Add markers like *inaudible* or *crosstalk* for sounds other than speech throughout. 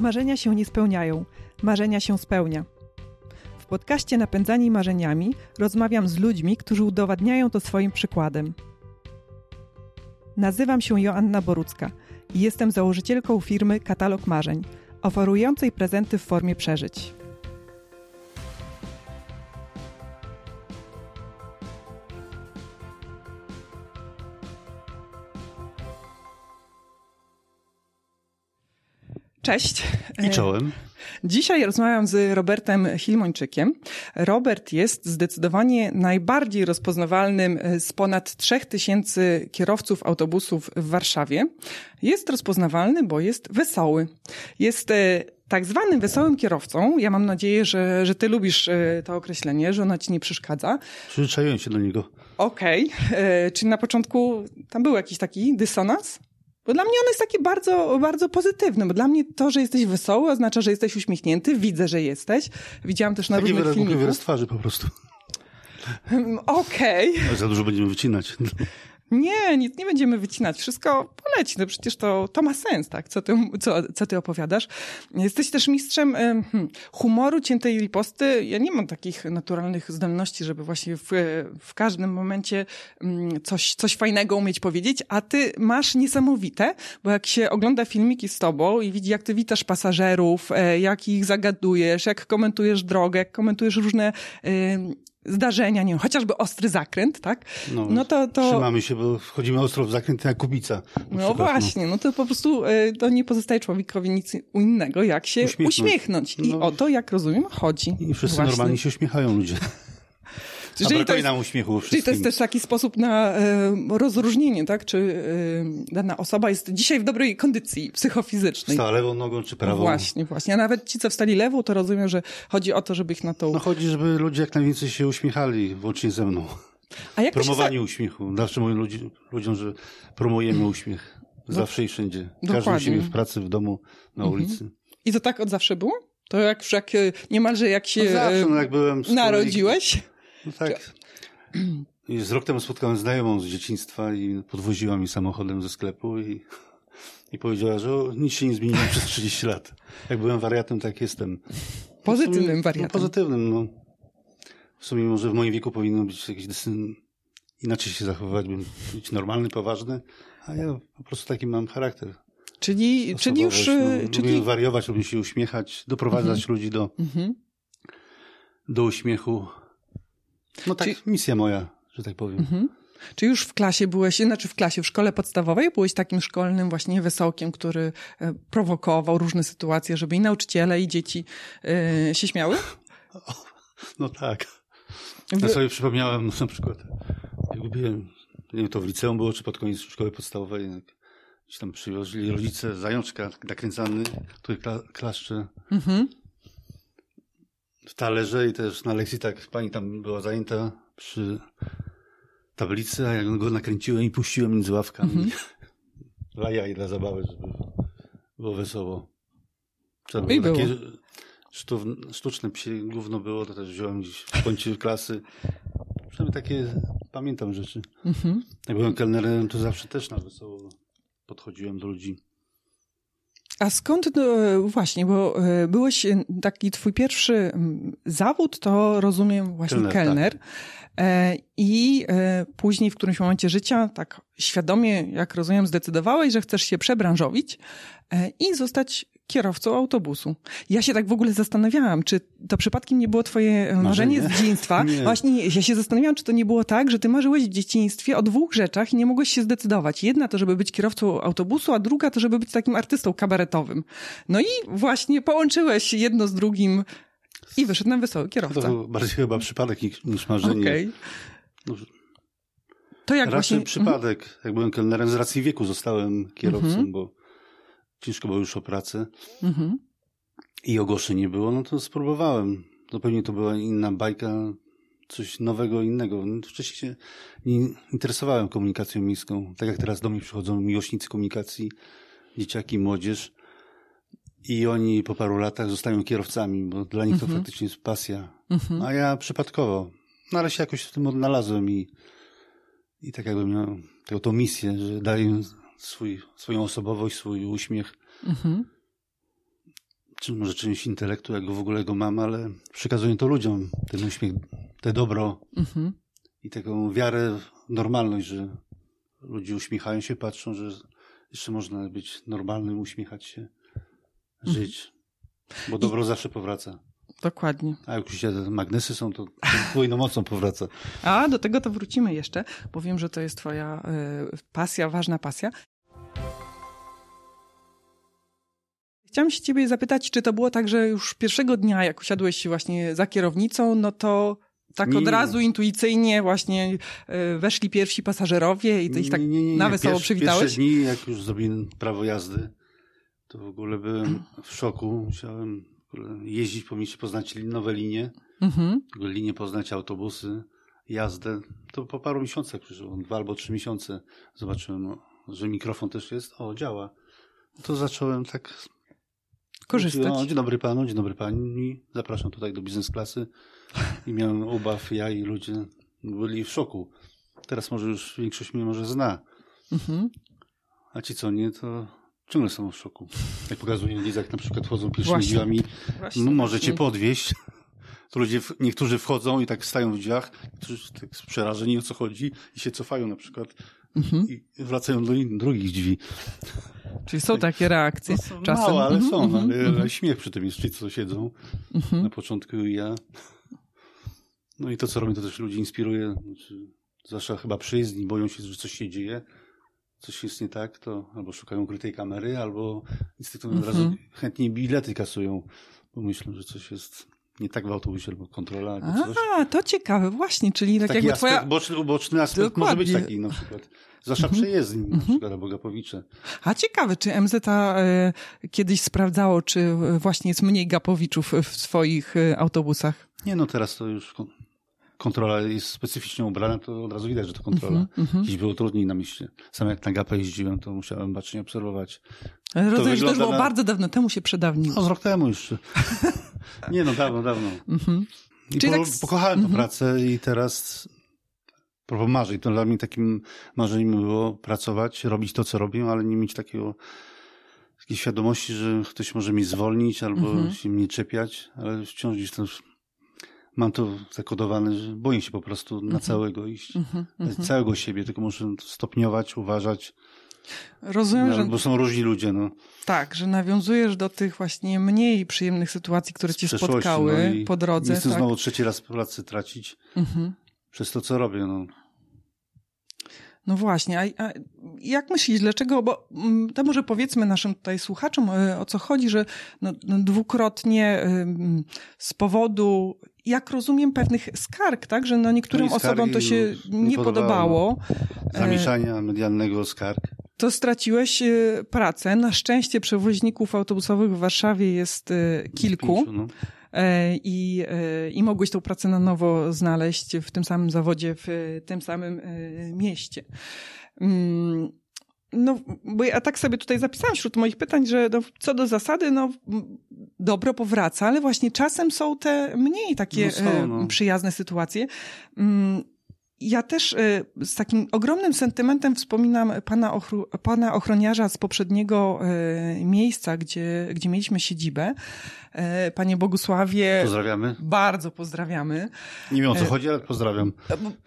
Marzenia się nie spełniają, marzenia się spełnia. W podcaście Napędzani Marzeniami rozmawiam z ludźmi, którzy udowadniają to swoim przykładem. Nazywam się Joanna Borucka i jestem założycielką firmy Katalog Marzeń, oferującej prezenty w formie przeżyć. Cześć. I czołem. Dzisiaj rozmawiam z Robertem Hilmończykiem. Robert jest zdecydowanie najbardziej rozpoznawalnym z ponad 3000 kierowców autobusów w Warszawie. Jest rozpoznawalny, bo jest wesoły. Jest e, tak zwanym wesołym kierowcą. Ja mam nadzieję, że, że ty lubisz e, to określenie, że ono ci nie przeszkadza. Przyzwyczaiłem się do niego. Okej. Okay. Czy na początku tam był jakiś taki dysonans? Bo dla mnie on jest taki bardzo, bardzo pozytywny, bo dla mnie to, że jesteś wesoły oznacza, że jesteś uśmiechnięty, widzę, że jesteś. Widziałam też na Taki różnych filmikach. wyraz twarzy po prostu. *laughs* Okej. Ale za dużo będziemy wycinać. Nie, nic nie będziemy wycinać. Wszystko poleci. No przecież to, to ma sens, tak? Co ty, co, co ty opowiadasz? Jesteś też mistrzem hmm, humoru, ciętej riposty. Ja nie mam takich naturalnych zdolności, żeby właśnie w, w każdym momencie hmm, coś, coś fajnego umieć powiedzieć, a ty masz niesamowite, bo jak się ogląda filmiki z tobą i widzi, jak ty witasz pasażerów, e, jak ich zagadujesz, jak komentujesz drogę, jak komentujesz różne zdarzenia, nie wiem, chociażby ostry zakręt, tak? No, no to, to... Trzymamy się, bo wchodzimy ostro w zakręt jak kubica. No przykład, właśnie, no. no. to po prostu to nie pozostaje człowiekowi nic innego, jak się uśmiechnąć. uśmiechnąć. I no. o to, jak rozumiem, chodzi. I wszyscy właśnie. normalnie się uśmiechają ludzie. Czyli to, jest, nam uśmiechu czyli to jest też taki sposób na e, rozróżnienie, tak? Czy e, dana osoba jest dzisiaj w dobrej kondycji psychofizycznej. Wstała lewą nogą czy prawą. Właśnie, właśnie. A nawet ci, co wstali lewą, to rozumiem, że chodzi o to, żeby ich na to... No chodzi, żeby ludzie jak najwięcej się uśmiechali, włącznie ze mną. A jak Promowanie się... uśmiechu. Zawsze mówię ludzi, ludziom, że promujemy uśmiech. Zawsze i wszędzie. Każdy u siebie w pracy, w domu, na mhm. ulicy. I to tak od zawsze było? To jak, jak niemalże jak się no zawsze, no jak byłem narodziłeś? No tak. *clears throat* I z rok temu spotkałem znajomą z dzieciństwa i podwoziła mi samochodem ze sklepu i, i powiedziała, że o, nic się nie zmieniło przez 30 lat. Jak byłem wariatem, tak jestem. Pozytywnym sumie, wariatem. No, pozytywnym, no. W sumie może w moim wieku powinno być jakiś dysyn, inaczej się zachowywać, bym być normalny, poważny, a ja po prostu taki mam charakter. Czyli, czyli już... No, czyli... Lubię wariować, lubię się uśmiechać, doprowadzać mhm. ludzi do, mhm. do uśmiechu. No tak, Czy... misja moja, że tak powiem. Mhm. Czy już w klasie byłeś, znaczy w klasie, w szkole podstawowej byłeś takim szkolnym właśnie wysokiem, który e, prowokował różne sytuacje, żeby i nauczyciele, i dzieci yy, się śmiały? *laughs* No tak. Ja sobie przypomniałem na przykład, jak lubiłem, nie wiem, to w liceum było, czy pod koniec szkoły podstawowej, jak gdzieś tam przywozili rodzice zajączka nakręcany, który klaszcze. Mhm w talerze i też na lekcji tak pani tam była zajęta przy tablicy, a jak go nakręciłem i puściłem między ławkami *laughs* -hmm. dla jaj, dla zabawy, żeby było wesoło. To było, było. takie sztuczne psie gówno było, to też wziąłem gdzieś w końcu klasy. Przynajmniej takie pamiętam rzeczy. -hmm. Jak byłem kelnerem, to zawsze też na wesoło podchodziłem do ludzi. A skąd, no, właśnie, bo e, byłeś e, taki twój pierwszy zawód, to rozumiem właśnie kelner. kelner. Tak. I później w którymś momencie życia, tak świadomie, jak rozumiem, zdecydowałeś, że chcesz się przebranżowić i zostać kierowcą autobusu. Ja się tak w ogóle zastanawiałam, czy to przypadkiem nie było twoje marzenie, z dzieciństwa. *laughs* Nie. Właśnie ja się zastanawiałam, czy to nie było tak, że ty marzyłeś w dzieciństwie o dwóch rzeczach i nie mogłeś się zdecydować. Jedna to, żeby być kierowcą autobusu, a druga to, żeby być takim artystą kabaretowym. No i właśnie połączyłeś jedno z drugim i wyszedł nam wesoły kierowca. To bardziej chyba przypadek niż marzenie. Okay. No, to jak Raczej właśnie... przypadek. Jak byłem kelnerem, z racji wieku zostałem kierowcą, mhm. bo ciężko było już o pracę mhm. i ogłoszeń nie było, no to spróbowałem. Zupełnie to była inna bajka, coś nowego, innego. No, wcześniej się nie interesowałem komunikacją miejską. Tak jak teraz do mnie przychodzą miłośnicy komunikacji, dzieciaki, młodzież i oni po paru latach zostają kierowcami, bo dla nich to mhm. faktycznie jest pasja. Mhm. A ja przypadkowo. No ale się jakoś w tym odnalazłem i, i tak jakbym miał taką tą misję, że daję swój, swoją osobowość, swój uśmiech. Mhm. czy może część intelektu, jak go w ogóle go mam, ale przekazuję to ludziom, ten uśmiech, te dobro mhm. i taką wiarę w normalność, że ludzie uśmiechają się, patrzą, że jeszcze można być normalnym, uśmiechać się, żyć, bo dobro I... zawsze powraca. Dokładnie. A jak już magnesy są, to dwójną mocą powraca. A do tego to wrócimy jeszcze, bo wiem, że to jest twoja y, pasja, ważna pasja. Chciałam się ciebie zapytać, czy to było tak, że już pierwszego dnia, jak usiadłeś właśnie za kierownicą, no to tak od razu intuicyjnie właśnie y, weszli pierwsi pasażerowie i ty ich tak nie, nie, nie, na wesoło Pierwszy, przywitałeś? Pierwsze dni, jak już zrobiłem prawo jazdy, to w ogóle byłem w szoku. Musiałem jeździć po mieście, poznać nowe linie, mhm. linie poznać autobusy, jazdę. To po paru miesiącach dwa albo trzy miesiące zobaczyłem, że mikrofon też jest. O, działa. To zacząłem tak korzystać. O, dzień dobry panu, dzień dobry pani. Zapraszam tutaj do biznes klasy. I miałem ubaw, ja i ludzie byli w szoku. Teraz może już większość mnie może zna. Mhm. A ci co nie, to ciągle są w szoku. Jak pokazuję jak na przykład wchodzą pierwszymi drzwiami, no, możecie podwieźć. To ludzie, niektórzy wchodzą i tak stają w drzwiach, którzy tak przerażeni o co chodzi i się cofają na przykład mhm. i wracają do innych, drugich drzwi. Czyli są takie reakcje to są czasem. Małe, ale mhm, są, mhm, ale, ale śmiech przy tym jest, ci co siedzą. Na początku ja. No i to, co robię, to też ludzi inspiruje. Znaczy, zwłaszcza chyba przyjezdni boją się, że coś się dzieje coś jest nie tak, to albo szukają ukrytej kamery, albo instytuty od razu mhm. chętnie bilety kasują, bo myślą, że coś jest nie tak w autobusie albo kontrola. Albo coś. A, to ciekawe, właśnie, czyli tak taki jakby aspekt, twoja... boczny, boczny aspekt Dokładnie. może być taki na przykład. Zwłaszcza mhm. przejezdni, na przykład, albo gapowicze. A ciekawe, czy MZ e, kiedyś sprawdzało, czy właśnie jest mniej gapowiczów w swoich e, autobusach? Nie, no teraz to już kontrola jest specyficznie ubrana, to od razu widać, że to kontrola. Mm -hmm. Dziś było trudniej na mieście. Sam jak na gapę jeździłem, to musiałem bacznie obserwować. Ale rozumiem, że to już było na... bardzo dawno temu się przedawniło. No, z rok temu jeszcze. *laughs* Nie no, dawno, dawno. Mm -hmm. I po, tak... pokochałem tę mm -hmm. pracę i teraz propos marzeń, to dla mnie takim marzeniem było pracować, robić to, co robię, ale nie mieć takiego takiej świadomości, że ktoś może mi zwolnić albo mhm. się mnie czepiać, ale wciąż gdzieś tam mam to zakodowane, że boję się po prostu na mhm. całego iść. Mm -hmm, całego siebie, tylko muszę stopniować, uważać. Rozumiem, no, że... Bo są różni ludzie, no. Tak, że nawiązujesz do tych właśnie mniej przyjemnych sytuacji, które cię spotkały no po drodze. Nie chcę tak? znowu trzeci raz pracy tracić mm przez to, co robię, no. No właśnie, a, a, jak myślisz, dlaczego, bo mm, to może powiedzmy naszym tutaj słuchaczom, e, o co chodzi, że no, no dwukrotnie z powodu jak rozumiem, pewnych skarg, tak? Że no niektórym no osobom to się nie, nie podobało. E, Zamieszania medialnego skarg. To straciłeś e, pracę. Na szczęście przewoźników autobusowych w Warszawie jest kilku. Pięciu, no. I, I mogłeś tą pracę na nowo znaleźć w tym samym zawodzie, w tym samym mieście. Mm, no, bo ja tak sobie tutaj zapisałam wśród moich pytań, że no, co do zasady, no, dobro powraca, ale właśnie czasem są te mniej takie no są, no. przyjazne sytuacje. Mm, ja też e, z takim ogromnym sentymentem wspominam pana, ochru, pana ochroniarza z poprzedniego e, miejsca, gdzie, gdzie mieliśmy siedzibę. E, panie Bogusławie. Pozdrawiamy. Bardzo pozdrawiamy. Nie wiem o co chodzi, ale pozdrawiam.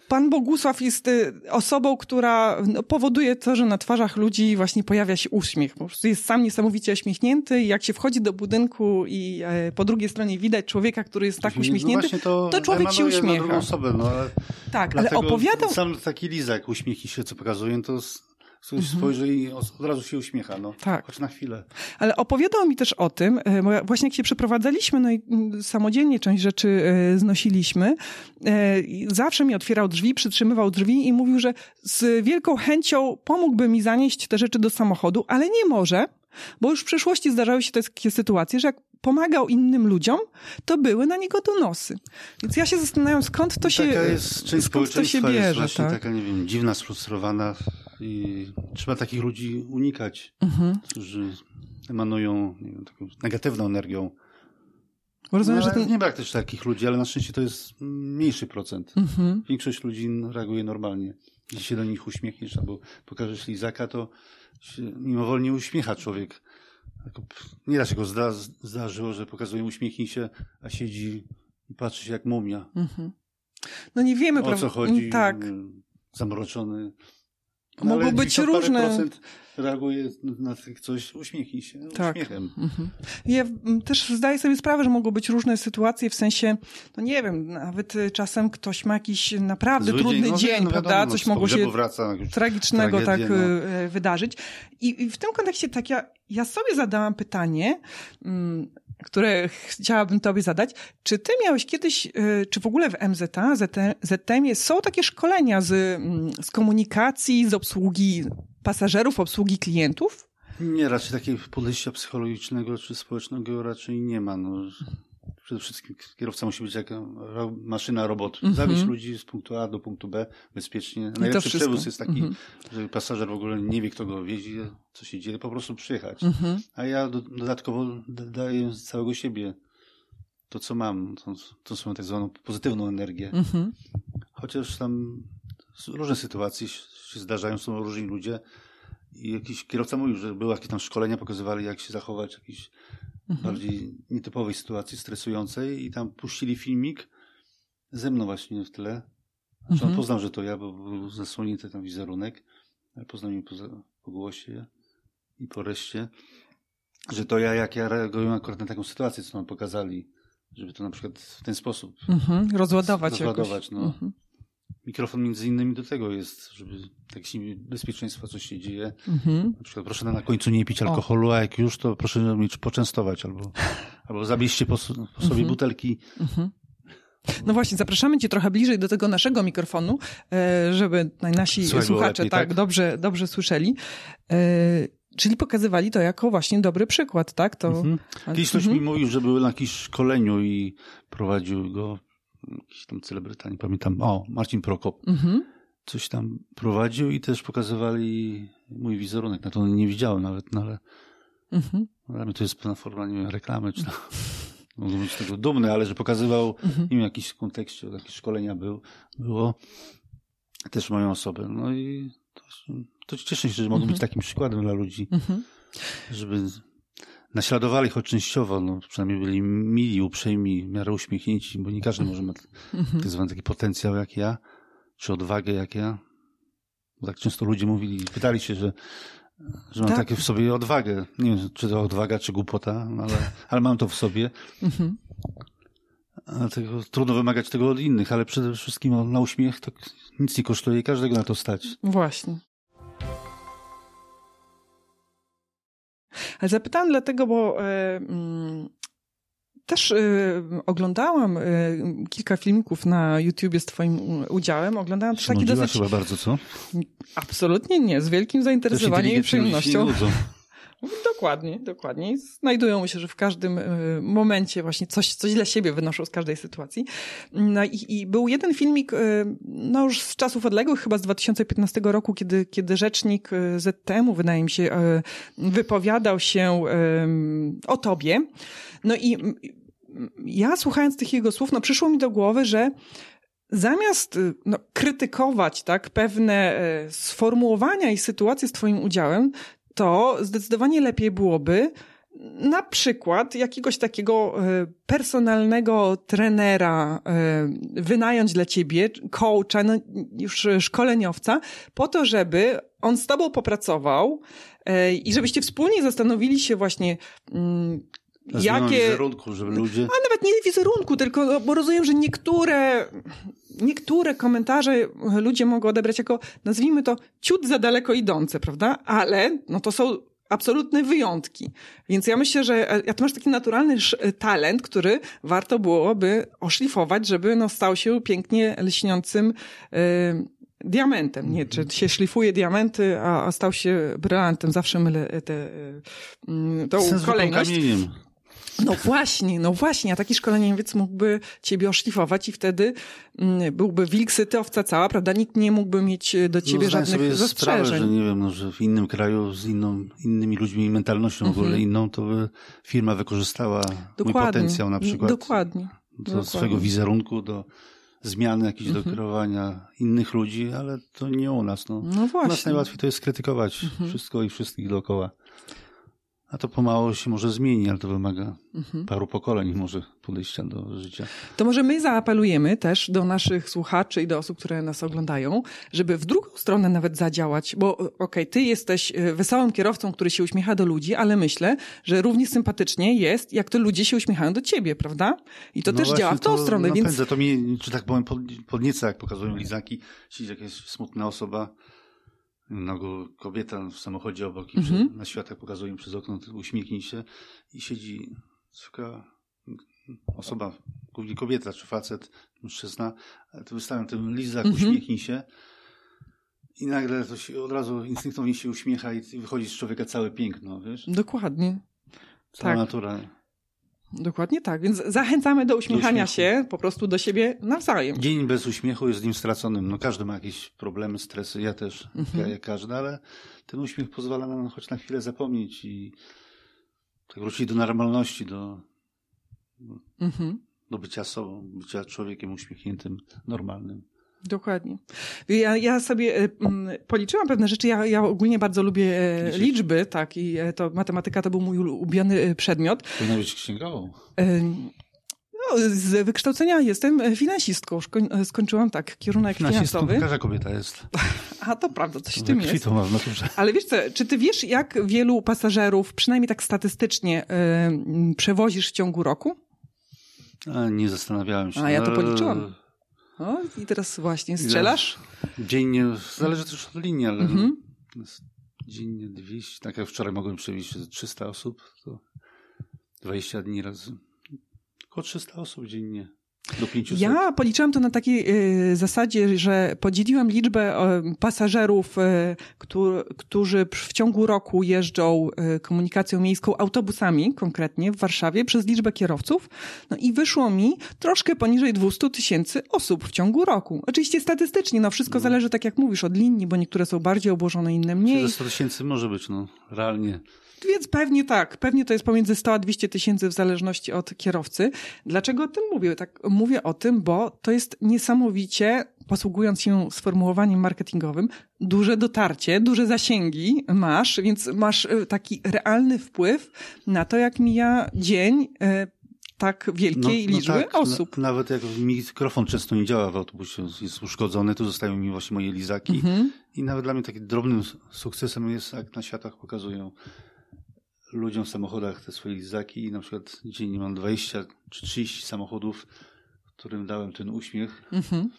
Pan Bogusław jest osobą, która no, powoduje to, że na twarzach ludzi właśnie pojawia się uśmiech. Po prostu jest sam niesamowicie uśmiechnięty i jak się wchodzi do budynku i po drugiej stronie widać człowieka, który jest tak no uśmiechnięty, no to, to człowiek się uśmiecha. Osobę, no, ale tak, ale opowiadał... Sam taki lizak uśmiechni się, co pokazują, to ktoś mhm. spojrzy i od razu się uśmiecha, no. Tak. Choć na chwilę. Ale opowiadał mi też o tym, e, właśnie jak się przeprowadzaliśmy, no i mm, samodzielnie część rzeczy e, znosiliśmy, e, zawsze mi otwierał drzwi, przytrzymywał drzwi i mówił, że z wielką chęcią pomógłby mi zanieść te rzeczy do samochodu, ale nie może, bo już w przeszłości zdarzały się takie sytuacje, że jak pomagał innym ludziom, to były na niego donosy. Więc ja się zastanawiam, skąd to się, taka jest część skąd to się bierze. Jest tak? taka, nie wiem, dziwna, sfrustrowana i trzeba takich ludzi unikać, mhm. którzy emanują nie wiem, taką negatywną energią. rozumiem, no, że ten... Nie brak też takich ludzi, ale na szczęście to jest mniejszy procent. Mhm. Większość ludzi reaguje normalnie. Jeśli się do nich uśmiechniesz albo pokażesz lizaka, to się mimowolnie uśmiecha człowiek Nieraz się go zda, zdarzyło, że pokazuje uśmiechnij się, a siedzi i patrzy się jak mumia. Mhm. No nie wiemy, o co chodzi. Tak. Zamroczony. No, Mogą być różne. Reaguje na coś, uśmiechnij się tak. uśmiechem. Mhm. Ja też zdaję sobie sprawę, że mogą być różne sytuacje, w sensie, no nie wiem, nawet czasem ktoś ma jakiś naprawdę Zły trudny dzień, no, dzień no, prawda? Wiadomo, coś mogło się wraca, tragicznego tak no. E, wydarzyć. I, I, w tym kontekście tak ja, ja sobie zadałam pytanie, mm, które chciałabym Tobie zadać. Czy Ty miałeś kiedyś, y, czy w ogóle w MZA, ZTM są takie szkolenia z, mm, z komunikacji, z obsługi pasażerów, obsługi klientów? Nie, raczej takiego podejścia psychologicznego czy społecznego raczej nie ma. No przede wszystkim kierowca musi być jak maszyna robot. Mm -hmm. Zawieźć ludzi z punktu A do punktu B bezpiecznie. Najlepszy przewóz jest taki, mm -hmm. że pasażer w ogóle nie wie, kto go wiezie, co się dzieje, po prostu przyjechać. Mm -hmm. A ja do, dodatkowo daję z całego siebie to, co mam. To, to są tak zwaną pozytywną energię. Mhm. Chociaż tam różne sytuacje się zdarzają, są różni ludzie. I jakiś kierowca mówił, że były jakieś tam szkolenia, pokazywali, jak się zachować, jakiś mhm. bardziej nietypowej sytuacji, stresującej i tam puścili filmik ze mną właśnie w tle. Znaczy mhm. on poznał, że to ja, bo był zasłonięty tam wizerunek, ale poznał mnie po, po głosie i po reszcie, że to ja, jak ja reaguję akurat na taką sytuację, co nam pokazali, żeby to na przykład w ten sposób mhm. rozładować, rozładować no. Mhm. Mikrofon między innymi do tego jest, żeby tak bezpieczeństwa coś się dzieje. Mhm. Na przykład proszę na końcu nie pić alkoholu, a jak już, to proszę mnie poczęstować albo, *laughs* albo zabierzcie po, po sobie mhm. butelki. Mhm. No właśnie, zapraszamy cię trochę bliżej do tego naszego mikrofonu, e, żeby nasi Słuchaj słuchacze lepiej, tak, tak, dobrze, dobrze słyszeli. E, czyli pokazywali to jako właśnie dobry przykład, tak? To... Mhm. Kiedyś ktoś mhm. mi mówił, że był na jakimś szkoleniu i prowadził go jakiś tam celebryta, nie pamiętam, o, Marcin Prokop. Mhm. Coś tam prowadził i też pokazywali mój wizerunek. Na to nie widziałem nawet, no ale mhm. dla to jest pewna forma, nie wiem, reklamy, czy to, *laughs* mogę być tego dumny, ale że pokazywał, mhm. nie wiem, jakiś kontekście, jakieś szkolenia był, było też moją osobę. No i to, to cieszę się, że mogę być mhm. takim przykładem dla ludzi, mhm. żeby naśladowali choć częściowo, no, przynajmniej byli mili, uprzejmi, w miarę uśmiechnięci, bo nie każdy może mieć mhm. tak zwany taki potencjał jak ja, czy odwagę jak ja. Bo tak często ludzie mówili, pytali się, że, że mam tak. takie w sobie odwagę. Nie wiem, czy to odwaga, czy głupota, ale, ale mam to w sobie. Mhm. Dlatego trudno wymagać tego od innych, ale przede wszystkim na uśmiech to nic nie kosztuje i każdego na to stać. Właśnie. Zapytałam dlatego, bo e, mm, też e, oglądałam e, kilka filmików na YouTubie z twoim udziałem. Oglądałam też taki dosyć... chyba bardzo, co? Absolutnie nie, z wielkim zainteresowaniem i przyjemnością. *laughs* Dokładnie, dokładnie. Znajdują się, że w każdym e, momencie właśnie coś, coś dla siebie wynoszą z każdej sytuacji. No i, i był jeden filmik, e, no już z czasów odległych, chyba z 2015 roku, kiedy, kiedy rzecznik e, ZTM-u, wydaje mi się, wypowiadał się o tobie. No i ja słuchając tych jego słów, no przyszło mi do głowy, że zamiast no, krytykować tak, pewne sformułowania i sytuacje z Twoim udziałem, to zdecydowanie lepiej byłoby na przykład jakiegoś takiego e, personalnego trenera e, wynająć dla ciebie, coacha, no już szkoleniowca, po to, żeby on z tobą popracował e, i żebyście wspólnie zastanowili się właśnie mm, jakie... wizerunku, żeby ludzie... A nawet nie wizerunku, tylko no, bo rozumiem, że niektóre, niektóre komentarze ludzie mogą odebrać jako, nazwijmy to, ciut za daleko idące, prawda? Ale no to są absolutne wyjątki. Więc ja myślę, że ja e, to masz taki naturalny talent, który warto byłoby oszlifować, żeby no, stał się pięknie lśniącym yy, diamentem. Nie, czy się szlifuje diamenty, a, a stał się brylantem. Zawsze mylę tę yy, tą kolejność. Kamieniem. No właśnie, no właśnie, a taki szkoleniowiec mógłby ciebie oszlifować i wtedy mm, byłby wilk syty, owca cała, prawda? Nikt nie mógłby mieć do no, ciebie no, żadnych sobie zastrzeżeń. Sprawę, że nie wiem, no, że w innym kraju z inną, innymi ludźmi i mentalnością mhm. w ogóle inną, to by firma wykorzystała dokładnie, mój potencjał na przykład. Dokładnie. Do dokładnie. swojego wizerunku, do zmiany jakiejś mhm. do kierowania innych ludzi, ale to nie u nas. No, no właśnie. U nas najłatwiej to jest krytykować mhm. wszystko i wszystkich dookoła. A to pomału się może zmieni, ale to wymaga mhm. paru pokoleń może podejścia do życia. To może my zaapelujemy też do naszych słuchaczy i do osób, które nas oglądają, żeby w drugą stronę nawet zadziałać, bo okej, okay, ty jesteś e, wesołym kierowcą, który się uśmiecha do ludzi, ale myślę, że równie sympatycznie jest, jak to ludzie się uśmiechają do ciebie, prawda? I to no też działa w tą to stronę, napędza. więc... To mnie, że tak powiem, podnieca, jak pokazują lizaki, siedzi jakaś smutna osoba, no, kobieta w samochodzie obok i mm-hmm. na światach pokazują przez okno, uśmiechnij się i siedzi taka osoba, głównie kobieta czy facet, mężczyzna, to wystawiam ten lizak, mm-hmm. uśmiechnij się i nagle to się od razu instynktownie się uśmiecha i wychodzi z człowieka całe piękno, wiesz? Dokładnie. Cała tak. natura. Dokładnie tak, więc zachęcamy do uśmiechania do się po prostu do siebie nawzajem. Dzień bez uśmiechu jest dniem straconym. No każdy ma jakieś problemy, stresy, ja też, mhm. jak każdy, ale ten uśmiech pozwala nam choć na chwilę zapomnieć i tak wrócić do normalności, do, mhm. do bycia sobą, bycia człowiekiem uśmiechniętym, normalnym. Dokładnie. Ja, ja sobie e, policzyłam pewne rzeczy. Ja, ja ogólnie bardzo lubię e, liczby, tak, i e, to matematyka to był mój ulubiony przedmiot. Powinna być księgową. No, z wykształcenia jestem finansistką. Skończyłam tak, kierunek finansowy. Każda kobieta jest. *laughs* A to prawda, coś w tym jest. To ma w naturze. Ale wiesz co, czy ty wiesz, jak wielu pasażerów, przynajmniej tak statystycznie, przewozisz w ciągu roku? A, nie zastanawiałem się. A ja to policzyłam. O, i teraz właśnie strzelasz? Dziennie, zależy też od linii, ale mhm. dziennie 200, tak jak wczoraj mogłem przewieźć 300 osób, to 20 dni razy. Około 300 osób dziennie. Do 500. Ja policzyłam to na takiej y, zasadzie, że podzieliłam liczbę y, pasażerów, y, którzy w ciągu roku jeżdżą komunikacją miejską autobusami, konkretnie w Warszawie, przez liczbę kierowców. No i wyszło mi troszkę poniżej 200 tysięcy osób w ciągu roku. Oczywiście statystycznie, no wszystko no. zależy, tak jak mówisz, od linii, bo niektóre są bardziej obłożone, inne mniej. 100 tysięcy może być, no, realnie. Więc pewnie tak, pewnie to jest pomiędzy 100 a 200 tysięcy w zależności od kierowcy. Dlaczego o tym mówię? Tak mówię o tym, bo to jest niesamowicie, posługując się sformułowaniem marketingowym, duże dotarcie, duże zasięgi masz, więc masz e, taki realny wpływ na to, jak mija dzień e, tak wielkiej no, no liczby tak, osób. nawet jak mikrofon często nie działa w autobusie, jest uszkodzony, to zostają mi właśnie moje lizaki. Mhm. I nawet dla mnie takim drobnym sukcesem jest, jak na światach pokazują ludziom w samochodach te swoje lizaki na przykład dziennie mam 20 czy 30 samochodów, którym dałem ten uśmiech. Mhm.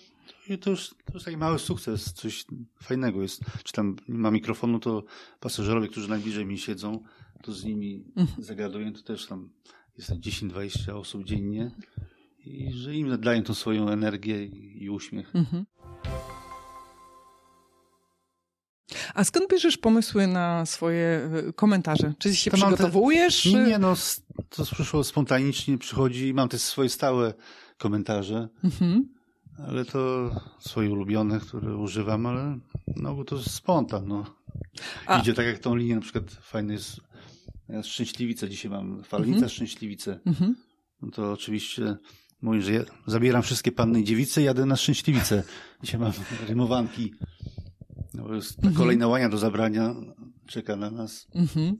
I to już, to już taki mały sukces, coś fajnego jest. Czy tam nie ma mikrofonu, to pasażerowie, którzy najbliżej mi siedzą, to z nimi mhm. zagaduję, to też tam jest 10-20 osób dziennie i że im daję tą swoją energię i, i uśmiech. Mhm. A skąd bierzesz pomysły na swoje e, komentarze? Czy się to przygotowujesz? Te... Nie, no to przyszło spontanicznie, przychodzi, mam też swoje stałe komentarze, mhm. ale to swoje ulubione, które używam, ale no bo to jest spontan, no. A. Idzie tak jak tą linię, na przykład fajny jest, ja szczęśliwicę dzisiaj mam, falnica mhm. szczęśliwicę. Mhm. No to oczywiście mówię, że ja zabieram wszystkie panny i dziewice i jadę na szczęśliwicę. Dzisiaj mam rymowanki no, mhm. kolejna łania do zabrania czeka na nas. Mhm.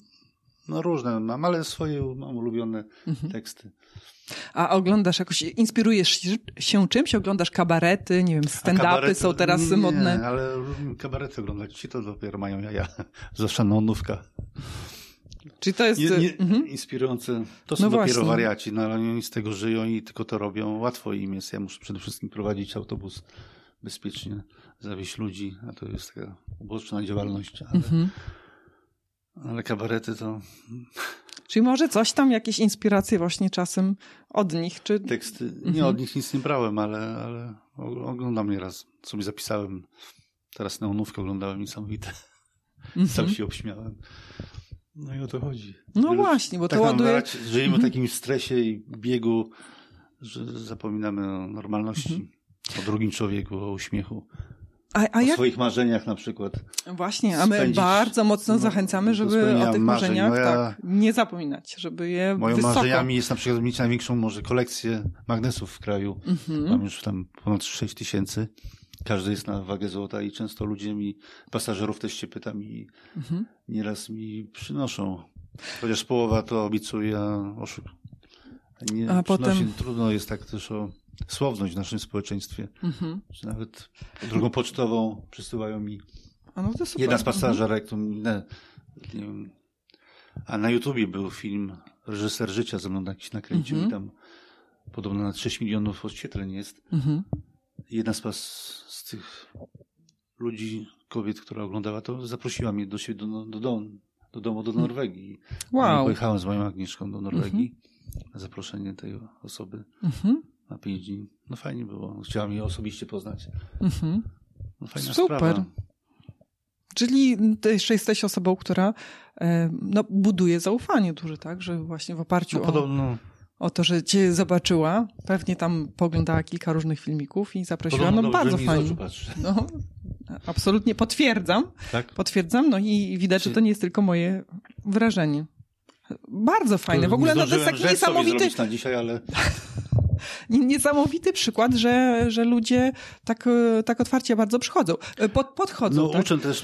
No różne mam, ale swoje mam ulubione mhm. teksty. A oglądasz jakoś, inspirujesz się czymś? Oglądasz kabarety, nie wiem, stand-upy są teraz nie, modne. Nie, ale kabarety oglądać, ci to dopiero mają jaja, *laughs* zwłaszcza nonówka. Czyli to jest... Nie, nie, mhm. Inspirujące. To są no dopiero właśnie. wariaci, no ale oni z tego żyją i tylko to robią. Łatwo im jest. Ja muszę przede wszystkim prowadzić autobus bezpiecznie zawieść ludzi, a to jest taka uboczna działalność, ale, mhm. ale kabarety to... Czyli może coś tam, jakieś inspiracje właśnie czasem od nich, czy... Teksty, nie mhm. od nich nic nie brałem, ale, ale oglądam nieraz, sobie zapisałem. Teraz neonówkę oglądałem niesamowite. Mhm. Sam się obśmiałem. No i o to chodzi. No Wielu, właśnie, bo to tak ładuje... Żyjemy w mhm. takim stresie i biegu, że zapominamy o normalności, mhm. O drugim człowieku, o uśmiechu. A, a o jak... swoich marzeniach na przykład. Właśnie, a my spędzić, bardzo mocno no, zachęcamy, żeby o tych marzeniach Moja... tak, nie zapominać, żeby je Moją wysoko... marzeniami jest na przykład mieć największą może kolekcję magnesów w kraju. Mhm. Mam już tam ponad 6 tysięcy. Każdy jest na wagę złota i często ludzie mi, pasażerów też się pytam i mhm. nieraz mi przynoszą Chociaż połowa to obiecuje, a oszuk. Nie, a potem... Trudno jest tak też o słowność w naszym społeczeństwie. Mhm. Że nawet drugą pocztową przysyłają mi no jedna z mhm. pasażerek, to nie wiem, a na YouTubie był film Reżyser Życia ze mną jakiś nakręcił mhm. i tam podobno na 6 milionów odświetleń jest. Mhm. Jedna z, z tych ludzi, kobiet, która oglądała to, zaprosiła mnie do siebie do, do, do, do domu do Norwegii. Wow. Pojechałem z moją Agnieszką do Norwegii mhm. na zaproszenie tej osoby mhm. Na pięć dni. No fajnie było. Chciałam jej osobiście poznać. Mhm. No fajna Super. Sprawa. Czyli jeszcze jesteś osobą, która e, no, buduje zaufanie duże, tak? Że właśnie w oparciu no, podobno... o, o to, że cię zobaczyła, pewnie tam poglądała kilka różnych filmików i zaprosiła. Podobno no bardzo fajnie. No, absolutnie potwierdzam. Tak? Potwierdzam, no i widać, że to nie jest tylko moje wrażenie. Bardzo fajne. W ogóle no, to jest taki niesamowity. na dzisiaj, ale. *laughs* niesamowity przykład, że, że ludzie tak, tak otwarcie bardzo przychodzą, pod, podchodzą. No, tak? uczę też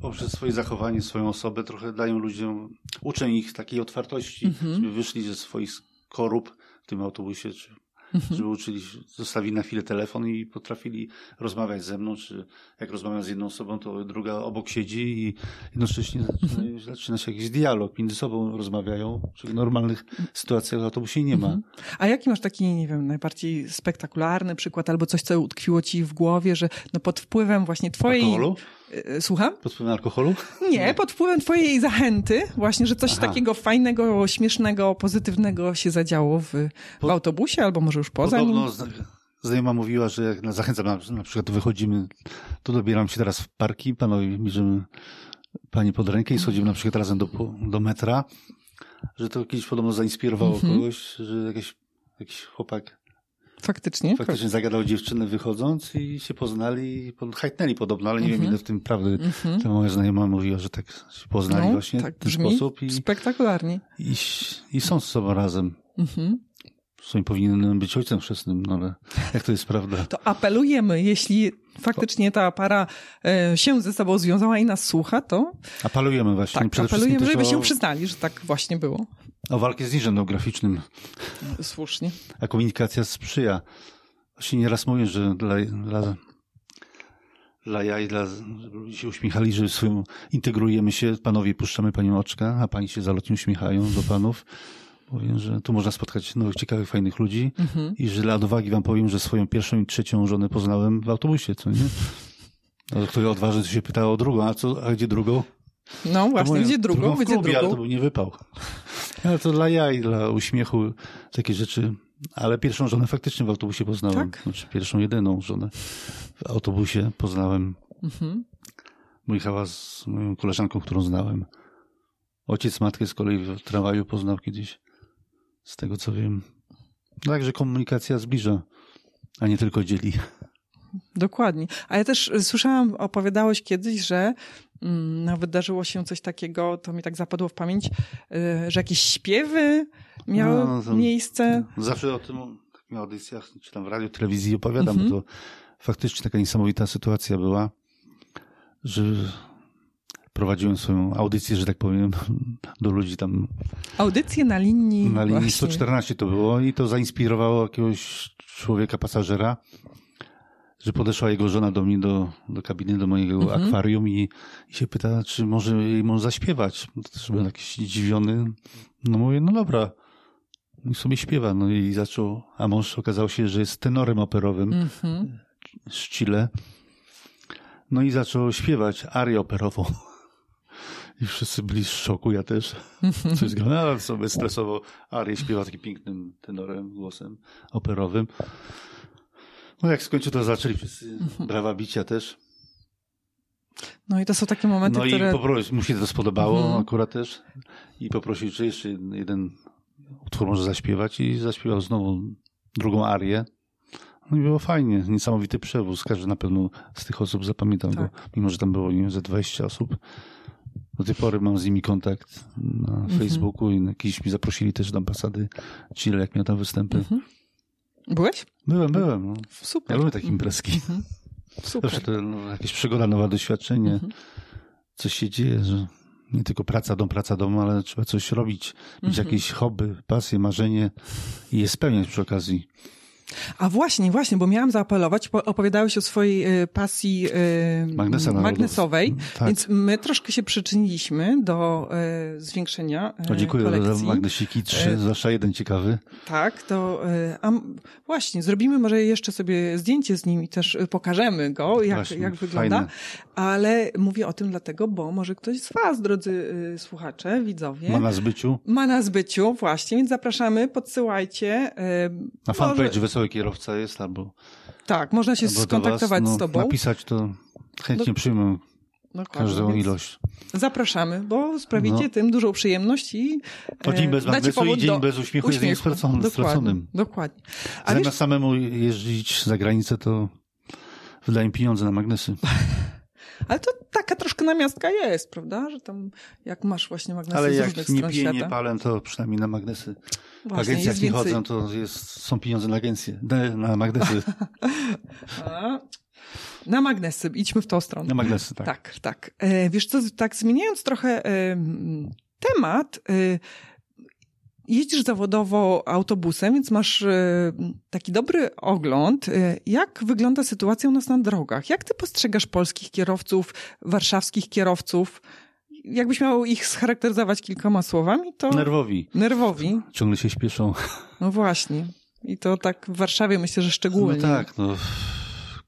poprzez swoje zachowanie, swoją osobę, trochę dają ludziom, uczę ich takiej otwartości, mhm. żeby wyszli ze swoich korup w tym autobusie, czy mhm. żeby uczyli, zostawili na chwilę telefon i potrafili rozmawiać ze mną, czy jak rozmawiam z jedną osobą, to druga obok siedzi i jednocześnie zaczyna, mhm. zaczyna się jakiś dialog, między sobą rozmawiają, czyli w normalnych sytuacjach w autobusie nie ma. Mhm. A jaki masz taki, nie wiem, najbardziej spektakularny przykład, albo coś, co utkwiło ci w głowie, że no pod wpływem właśnie twojej... Alkoholu? E, słucham? Pod wpływem alkoholu? Nie, pod wpływem twojej zachęty, właśnie, że coś Aha. takiego fajnego, śmiesznego, pozytywnego się zadziało w, w autobusie, albo może już poza Podobno nim. Znajoma mówiła, że jak zachęcam, na, na przykład wychodzimy, to dobieram się teraz w parki, panowie bierzemy pani pod rękę i schodzimy na przykład razem do, do metra, że to kiedyś podobno zainspirowało mhm. kogoś, że jakiś, jakiś chłopak Faktycznie. Faktycznie zagadał dziewczynę wychodząc i się poznali hajtnęli podobno, ale nie wiem ile w tym prawdy. Mm Ta moja znajoma mówiła, że tak się poznali no, właśnie tak w ten sposób. I, spektakularnie. I, I są z sobą razem. Mhm. W powinien być ojcem chrzestnym, no ale jak to jest prawda? To apelujemy, jeśli faktycznie ta para e, się ze sobą związała i nas słucha, to... Apelujemy właśnie. Tak, apelujemy, żeby o... się przyznali, że tak właśnie było. O walkę z niżem geograficznym. Słusznie. A komunikacja sprzyja. Właśnie nieraz mówię, że dla, dla, dla jaj, dla, żeby ludzie się uśmiechali, że swoją, integrujemy się, panowie puszczamy panią oczka, a pani się zalotnie uśmiechają do panów. Powiem, że tu można spotkać nowych, ciekawych, fajnych ludzi mhm. i że dla odwagi wam powiem, że swoją pierwszą i trzecią żonę poznałem w autobusie, co nie? *laughs* No, który odważny się pytał o drugą, a co, a gdzie drugą? No właśnie, gdzie drugą, drugą gdzie drugą? Ale to był nie wypał. *laughs* Ale to dla jaj, dla uśmiechu, takie rzeczy. Ale pierwszą żonę faktycznie w autobusie poznałem. Tak? Znaczy pierwszą, jedyną żonę w autobusie poznałem. Mhm. Jechała z moją koleżanką, którą znałem. Ojciec matkę z kolei w tramwaju poznał kiedyś. Z tego co wiem. Także komunikacja zbliża, a nie tylko dzieli. Dokładnie. A ja też słyszałam, opowiadałeś kiedyś, że Mm, no, wydarzyło się coś takiego, to mi tak zapadło w pamięć, y, że jakieś śpiewy miały no, to, miejsce. Zawsze o tym w takich audycjach, czy tam w radiu, telewizji opowiadam, mm -hmm. to faktycznie taka niesamowita sytuacja była, że prowadziłem swoją audycję, że tak powiem, *laughs* do ludzi tam. Audycję na linii. Na linii właśnie. 114 to było i to zainspirowało jakiegoś człowieka, pasażera, że podeszła jego żona do mnie do, do kabiny, do mojego mhm. akwarium i, i, się pyta, czy może jej może zaśpiewać. Też byłem jakiś zdziwiony. No mówię, no dobra. I sobie śpiewa. No i zaczął, a mąż okazał się, że jest tenorem operowym mhm. z Chile. No i zaczął śpiewać arię operową. I wszyscy byli w szoku, ja też. *laughs* Coś ale sobie stresowo arię śpiewa takim pięknym tenorem, głosem operowym. No jak skończył, to zaczęli wszyscy brawa bicia też. No i to są takie momenty, no które... No i poprosił, mu się to spodobało mhm. akurat też i poprosił, czy jeszcze jeden utwór może zaśpiewać i zaśpiewał znowu drugą arię. No i było fajnie, niesamowity przewóz. Każdy na pewno z tych osób zapamiętał tak. go, mimo że tam było nie wiem, ze 20 osób. Do tej pory mam z nimi kontakt na mhm. Facebooku i kiedyś mi zaprosili też do ambasady Chile, jak miał tam występy. Mhm. Byłeś? Byłem, byłem. No. Super. Ja lubię takie imprezki. Mm -hmm. Super. Zawsze to no, jakieś przygoda, nowe doświadczenie. -hmm. Coś się dzieje, że nie tylko praca, dom, praca, dom, ale trzeba coś robić, mieć mhm. jakieś hobby, pasje, marzenie i je spełniać przy okazji. A właśnie, właśnie, bo miałam zaapelować, opowiadałeś o swojej y, pasji y, Magnesa magnesowej, tak. więc my troszkę się przyczyniliśmy do y, zwiększenia o, dziękuję kolekcji. za magnesiki trzy, zwłaszcza jeden ciekawy. Tak, to a właśnie, zrobimy może jeszcze sobie zdjęcie z nim i też pokażemy go, jak, właśnie, jak wygląda, fajne. ale mówię o tym dlatego, bo może ktoś z was, drodzy słuchacze, widzowie. Ma na zbyciu. Ma na zbyciu, właśnie, więc zapraszamy, podsyłajcie. Na fanpage Wesoły Kierowca jest, albo... Tak, można się skontaktować was, no, z tobą. Napisać to chętnie do... przyjmę Dokładnie, każdą ilość. Zapraszamy, bo sprawicie no. tym dużą przyjemność i to dzień bez magnesu i dzień do... bez uśmiechu, uśmiechu. jest straconym. Dokładnie. dokładnie. A Zamiast wiesz... samemu jeździć za granicę, to wydaję pieniądze na magnesy. *laughs* Ale to taka troszkę namiastka jest, prawda? Że tam jak masz właśnie magnesy Ale z jak różnych nie stron piję, nie palę, to przynajmniej na magnesy. Właśnie, w agencjach nie więcej... chodzę, to jest, są pieniądze na agencję, na magnesy. *laughs* na magnesy, idźmy w tą stronę. Na magnesy, tak. Tak, tak. E, wiesz co, tak zmieniając trochę e, temat, e, jeździsz zawodowo autobusem, więc masz e, taki dobry ogląd. E, jak wygląda sytuacja u nas na drogach? Jak ty postrzegasz polskich kierowców, warszawskich kierowców? Jakbyś miał ich scharakteryzować kilkoma słowami, to... Nerwowi. Nerwowi. Ciągle się śpieszą. No właśnie. I to tak w Warszawie myślę, że szczególnie. No tak, no.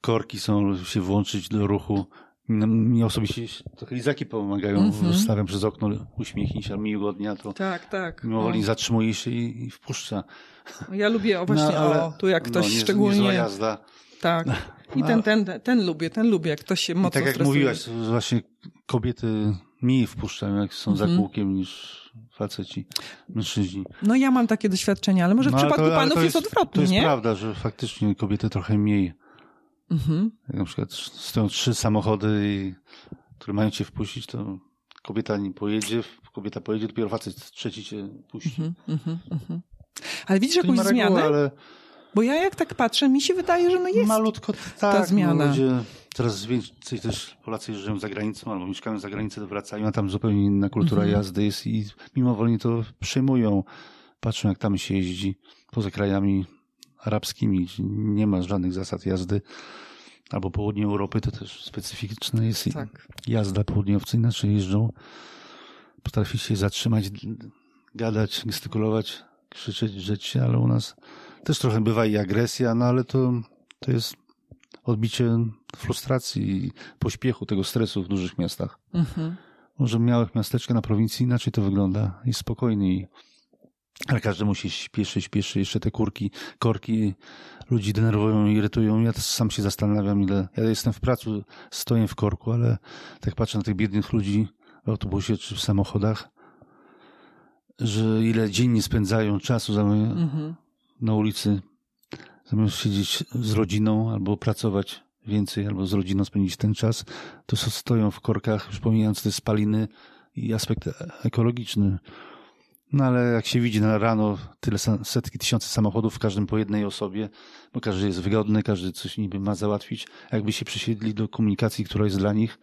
Korki są się włączyć do ruchu no, mi osobiście trochę lizaki pomagają. Mm -hmm. Stawiam przez okno, uśmiechnij się, miłego dnia, to tak, tak. mimo woli zatrzymuje się i, i wpuszcza. Ja lubię o właśnie, no, ale, o, tu jak ktoś no, nie, szczególnie... Niezła jazda. Tak. I ten, ten, ten, ten lubię, ten lubię, jak ktoś się mocno I tak jak stresuje. mówiłaś, właśnie kobiety mniej wpuszczają, jak są mm -hmm. za kółkiem niż faceci, mężczyźni. No ja mam takie doświadczenia, ale może w no, przypadku to, panów jest, jest odwrotnie, To jest nie? prawda, że faktycznie kobiety trochę mniej Mhm. Jak na przykład stoją trzy samochody, i, które mają cię wpuścić, to kobieta nie pojedzie, kobieta pojedzie, dopiero facet trzeci cię puści. Mhm, mhm, mhm. ale widzisz jakąś zmianę? ale... Bo ja jak tak patrzę, mi się wydaje, że no jest Malutko tak, ta zmiana. No, ludzie, coraz więcej też Polacy jeżdżają za granicą albo mieszkają za granicą, wracają, a tam zupełnie inna kultura mhm. jazdy jest i mimo woli to przejmują. Patrzą jak tam się jeździ poza krajami arabskimi, nie ma żadnych zasad jazdy. Albo południe Europy to też specyficzne jest tak. jazda. Południowcy inaczej jeżdżą. Potrafi się zatrzymać, gadać, gestykulować, krzyczeć, drzeć się, ale u nas też trochę bywa i agresja, no ale to, to jest odbicie frustracji i pośpiechu, tego stresu w dużych miastach. Mhm. Może małych miasteczka na prowincji inaczej to wygląda. Jest spokojniej ale każdy musi śpieszy, śpieszy, jeszcze te kurki, korki ludzi denerwują, irytują. Ja sam się zastanawiam, ile, ja jestem w pracy, stoję w korku, ale tak patrzę na tych biednych ludzi w autobusie czy w samochodach, że ile dziennie spędzają czasu mhm. na ulicy, zamiast siedzieć z rodziną albo pracować więcej, albo z rodziną spędzić ten czas, to stoją w korkach, już pomijając te spaliny i aspekt ekologiczny. No ale jak się widzi na rano tyle setki tysięcy samochodów, w każdym po jednej osobie, bo każdy jest wygodny, każdy coś niby ma załatwić. Jakby się przysiedli do komunikacji, która jest dla nich,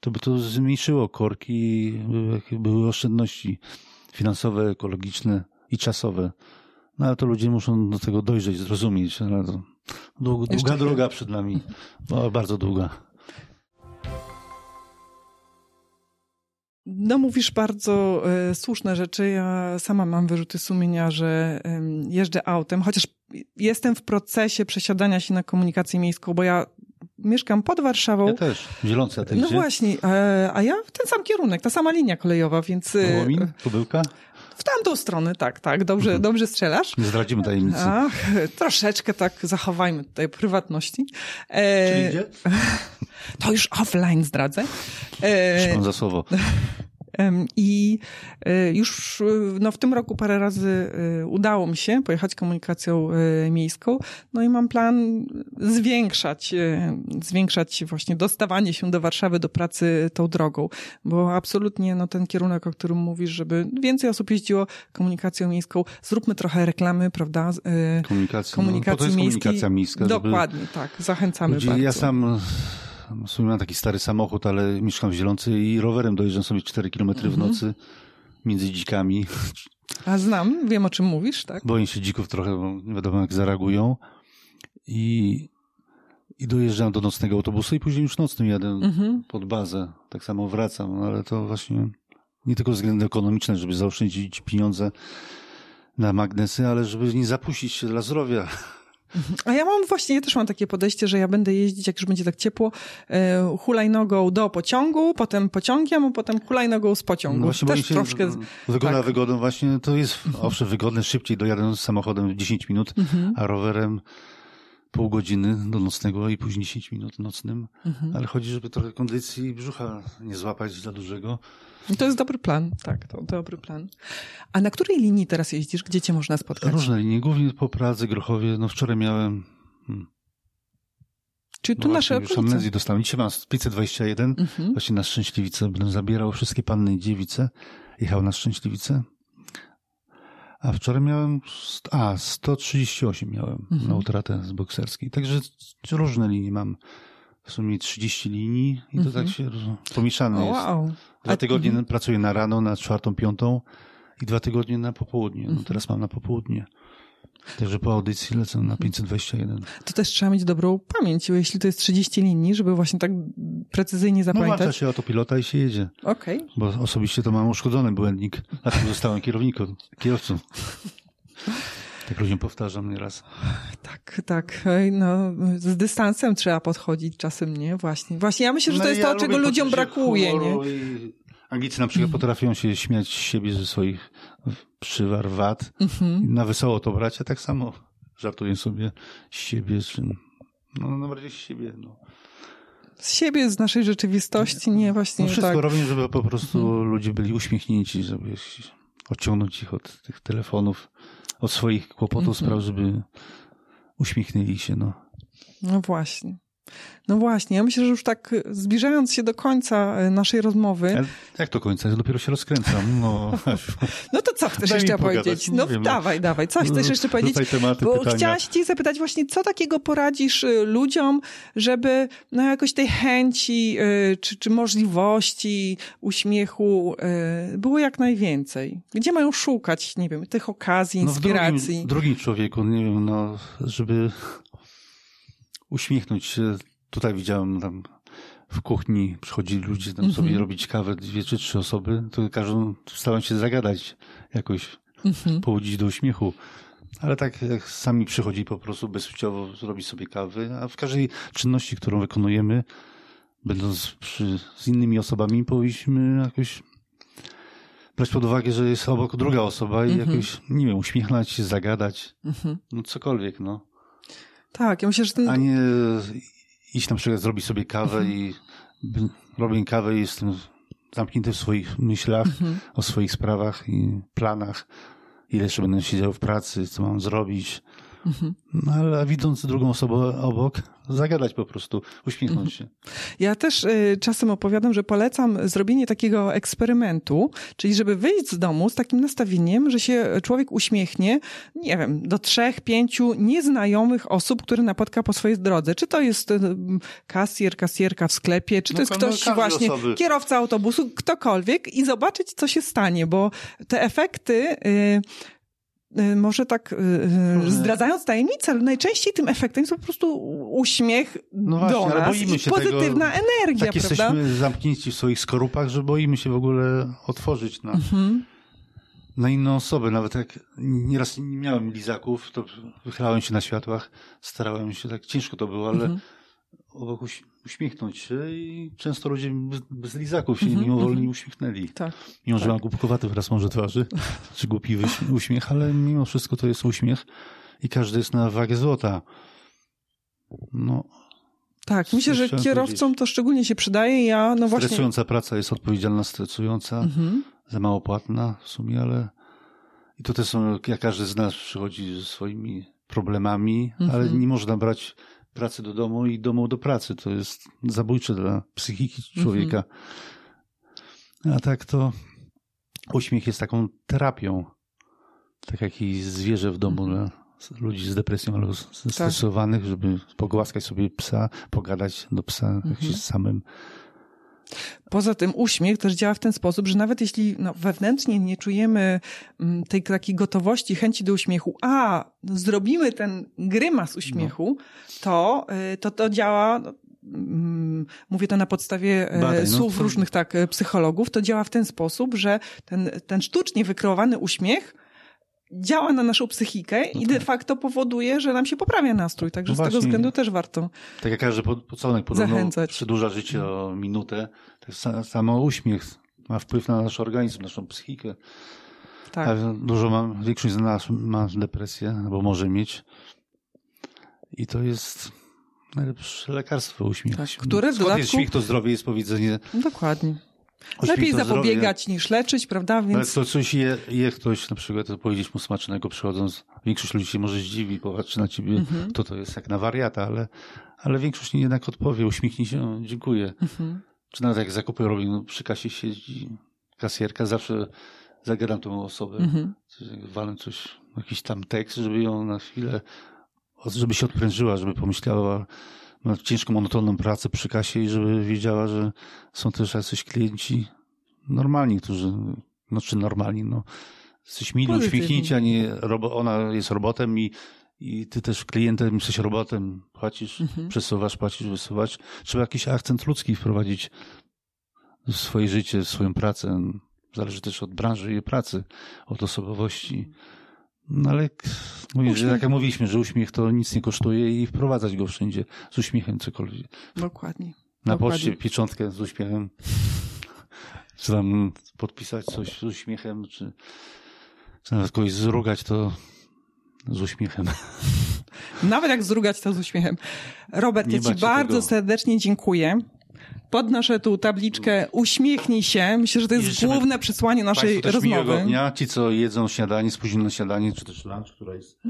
to by to zmniejszyło korki, były, były oszczędności finansowe, ekologiczne i czasowe. No ale to ludzie muszą do tego dojrzeć, zrozumieć. No, długa droga przed nami, bardzo długa. No, mówisz bardzo e, słuszne rzeczy. Ja sama mam wyrzuty sumienia, że e, jeżdżę autem, chociaż jestem w procesie przesiadania się na komunikację miejską, bo ja mieszkam pod Warszawą. Ja też, Zielonce. No gdzie? właśnie, e, a ja w ten sam kierunek, ta sama linia kolejowa, więc... E, Wołomin? Kubyłka? W tamtą stronę, tak, tak, dobrze, mhm. dobrze strzelasz. Nie zdradzimy tajemnicy. Ach, troszeczkę tak zachowajmy tutaj prywatności. E, Czyli idzie? *laughs* To już offline zdradzę. E, za słowo. *laughs* I e, już no, w tym roku parę razy e, udało mi się pojechać komunikacją e, miejską. No i mam plan zwiększać, zwiększać właśnie dostawanie się do Warszawy, do pracy tą drogą, bo absolutnie no, ten kierunek, o którym mówisz, żeby więcej osób jeździło komunikacją miejską, zróbmy trochę reklamy, prawda? Komunikacji, komunikacji no, miejskiej. komunikacja miejska. Dokładnie, tak. Zachęcamy ludzi, bardzo. Ja sam w sumie mam taki stary samochód, ale mieszkam w Zielonce i rowerem dojeżdżam sobie 4 km w mhm. nocy między dzikami. A znam, wiem o czym mówisz, tak? Boję się dzików trochę, bo nie wiadomo jak zareagują. I, i dojeżdżam do nocnego autobusu i później już nocnym jadę mhm. pod bazę. Tak samo wracam, no ale to właśnie nie tylko względy ekonomiczne, żeby zaoszczędzić pieniądze na magnesy, ale żeby nie zapuścić się dla zdrowia. A ja mam właśnie, ja też mam takie podejście, że ja będę jeździć, jak już będzie tak ciepło, e, hulajnogą do pociągu, potem pociągiem, a potem hulajnogą z pociągu. No właśnie też się, troszkę... Wygoda tak. wygodą właśnie, to jest owszem wygodne, szybciej dojadę z samochodem 10 minut, mhm. a rowerem pół godziny do nocnego i później 10 minut nocnym, mhm. ale chodzi, żeby trochę kondycji brzucha nie złapać za dużego. To jest dobry plan, tak, to dobry plan. A na której linii teraz jeździsz? Gdzie cię można spotkać? Różne linie, głównie po Pradze, Grochowie. No wczoraj miałem... Hmm. Czyli tu no nasze okolice. Już amnezji dostałem. Dzisiaj mam 521, mhm. właśnie na Szczęśliwicę. Będę zabierał wszystkie panny i dziewice. Jechał na Szczęśliwicę. A wczoraj miałem, a 138 miałem mhm. na utratę z bokserskiej. Także różne linie mam. W sumie 30 linii i to tak mhm. tak się pomieszane jest. Wow. Dwa tygodnie mhm. pracuję na rano, na czwartą, piątą i dwa tygodnie na popołudnie. No mhm. teraz mam na popołudnie. Także po audycji lecę na 521. To też trzeba mieć dobrą pamięć, jeśli to jest 30 linii, żeby właśnie tak precyzyjnie zapamiętać. No włącza się autopilota i się jedzie. Okej. Okay. Bo osobiście to mam uszkodzony błędnik, dlatego zostałem kierownikiem, kierowcą. Tak ludziom powtarzam nieraz. Tak, tak. No, z dystansem trzeba podchodzić czasem, nie? Właśnie. Właśnie ja myślę, że no to jest ja to, czego ludziom brakuje, nie? Anglicy na przykład potrafią się śmiać z siebie ze swoich przywar, wad. -hmm. Na wesoło to brać, a tak samo żartuję sobie z siebie, czy no, no bardziej z siebie, no. Z siebie, z naszej rzeczywistości, nie właśnie no wszystko tak. robię, żeby po prostu mm. ludzie byli uśmiechnięci, żeby odciągnąć ich od tych telefonów od swoich kłopotów -hmm. spraw, żeby uśmiechnęli się, no. No właśnie. No właśnie, ja myślę, że już tak zbliżając się do końca e, naszej rozmowy. Ale jak to końca? Ja dopiero się rozkręcam. No, *laughs* no to co chcesz jeszcze powiedzieć? No wiem, dawaj, no. dawaj, coś chcesz jeszcze powiedzieć? Tematy, Bo pytania. chciałaś ci zapytać właśnie, co takiego poradzisz e, ludziom, żeby no jakoś tej chęci czy, czy możliwości uśmiechu było jak najwięcej? Gdzie mają szukać, nie wiem, tych okazji, inspiracji? No w drugim, drugim człowieku, nie wiem, no, żeby uśmiechnąć się. Tutaj widziałem tam w kuchni przychodzili ludzie tam mm -hmm. sobie robić kawę, dwie czy trzy osoby, to każą, starałem się zagadać jakoś, mm -hmm. pobudzić do uśmiechu. Ale tak jak sami przychodzi po prostu bezpłciowo zrobić sobie kawy, a w każdej czynności, którą wykonujemy, będąc przy, z innymi osobami, powinniśmy jakoś brać pod uwagę, że jest obok druga osoba i mm -hmm. jakoś, nie wiem, uśmiechnąć się, zagadać, mhm. no cokolwiek, no. Tak, ja myślę, że ten... A nie iść na przykład zrobić sobie kawę mhm. i robię kawę i jestem zamknięty w swoich myślach, mhm. o swoich sprawach i planach, ile jeszcze będę siedział w pracy, co mam zrobić, Mhm. No ale widząc drugą osobę obok, zagadać po prostu, uśmiechnąć mhm. się. Ja też y, czasem opowiadam, że polecam zrobienie takiego eksperymentu, czyli żeby wyjść z domu z takim nastawieniem, że się człowiek uśmiechnie, nie wiem, do trzech, pięciu nieznajomych osób, które napotka po swojej drodze. Czy to jest y, kasjer, kasjerka w sklepie, czy to no, jest ktoś no, właśnie, osoby. kierowca autobusu, ktokolwiek i zobaczyć, co się stanie, bo te efekty... Y, Y, może tak yy, zdradzając tajemnicę, ale najczęściej tym efektem jest po prostu uśmiech no właśnie, do nas boimy się i pozytywna tego, energia, tak prawda? jesteśmy zamknięci w swoich skorupach, że boimy się w ogóle otworzyć na, mhm. na inną osobę. Nawet jak nieraz nie miałem lizaków, to wychylałem się na światłach, starałem się, tak ciężko to było, ale mhm. Obok uśmiechnąć się i często ludzie bez, bez lizaków się mm -hmm, mimowolnie mm -hmm. uśmiechnęli. Tak. Mimo, że tak. mam głupkowaty wyraz może twarzy, czy głupi uśmiech, ale mimo wszystko to jest uśmiech i każdy jest na wagę złota. No. Tak, myślę, że kierowcom to szczególnie się przydaje. Ja, no właśnie... Stresująca praca jest odpowiedzialna, stresująca, -hmm. za mało płatna w sumie, ale i tutaj są, jak każdy z nas przychodzi ze swoimi problemami, ale mhm. nie można brać pracy do domu i domu do pracy. To jest zabójcze dla psychiki człowieka. Mhm. A tak to uśmiech jest taką terapią. Tak jak i zwierzę w domu dla ludzi z depresją albo zestresowanych, tak. żeby pogłaskać sobie psa, pogadać do psa, mhm. jak się samym. Poza tym uśmiech też działa w ten sposób, że nawet jeśli no, wewnętrznie nie czujemy mm, tej takiej gotowości, chęci do uśmiechu, a zrobimy ten grymas uśmiechu, no. to, y, to to działa no, mm, mówię to na podstawie e, Badań, no, słów no, różnych tak e, psychologów, to działa w ten sposób, że ten, ten sztucznie wykreowany uśmiech działa na naszą psychikę no i de tak. facto powoduje, że nam się poprawia nastrój. Także no z właśnie, tego względu też warto. Tak jak każdy pocałunek podobno zachęcać. przedłuża życie o minutę, tak samo uśmiech ma wpływ na nasz organizm, naszą psychikę. Tak. A dużo mam, większość z nas ma depresję, albo może mieć. I to jest najlepsze lekarstwo uśmiech. Tak, które w dodatku... jest śmiech, to zdrowie jest powiedzenie. Dokładnie. Lepiej zapobiegać zdrowie. niż leczyć, prawda? Więc... Ale to coś je, je ktoś, na przykład, to powiedzieć mu smacznego przychodząc. Większość ludzi się może zdziwi, popatrzy na ciebie, mhm. to to jest jak na wariata, ale, ale większość jednak odpowie, uśmiechnij się, dziękuję. Mhm. Czy nawet jak zakupy robię, no, przy kasie siedzi kasjerka, zawsze zagadam tą osobę, mhm. walę coś, jakiś tam tekst, żeby ją na chwilę, żeby się odprężyła, żeby pomyślała, ma ciężką, monotonną pracę przy kasie i żeby wiedziała, że są też jacyś klienci normalni, którzy, no czy normalni, no, jesteś mili, uśmiechnięci, a nie robo, ona jest robotem i, i ty też klientem jesteś robotem, płacisz, mhm. przesuwasz, płacisz, wysuwasz. Trzeba jakiś akcent ludzki wprowadzić w swoje życie, w swoją pracę. Zależy też od branży i pracy, od osobowości. No ale mówię, że tak jak mówiliśmy, że uśmiech to nic nie kosztuje i wprowadzać go wszędzie z uśmiechem cokolwiek. Dokładnie. Na Dokładnie. poczcie pieczątkę z uśmiechem. *laughs* Czy tam podpisać coś z uśmiechem, czy, czy nawet kogoś zrugać, to z uśmiechem. *laughs* Nawet jak zrugać to z uśmiechem. Robert, nie ja Ci bardzo tego. serdecznie dziękuję podnoszę tu tabliczkę uśmiechnnij się. Myślę, że to jest główne przesłanie naszej też rozmowy. dnia, ci co jedzą śniadanie, spóźniono śniadanie, czy też lunch, która jest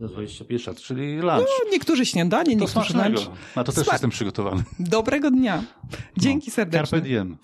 do 21, czyli lunch. No, niektórzy śniadanie, to niektórzy lunch. Na to też Sma jestem przygotowany. Dobrego dnia. Dzięki no, serdecznie. Carpe diem.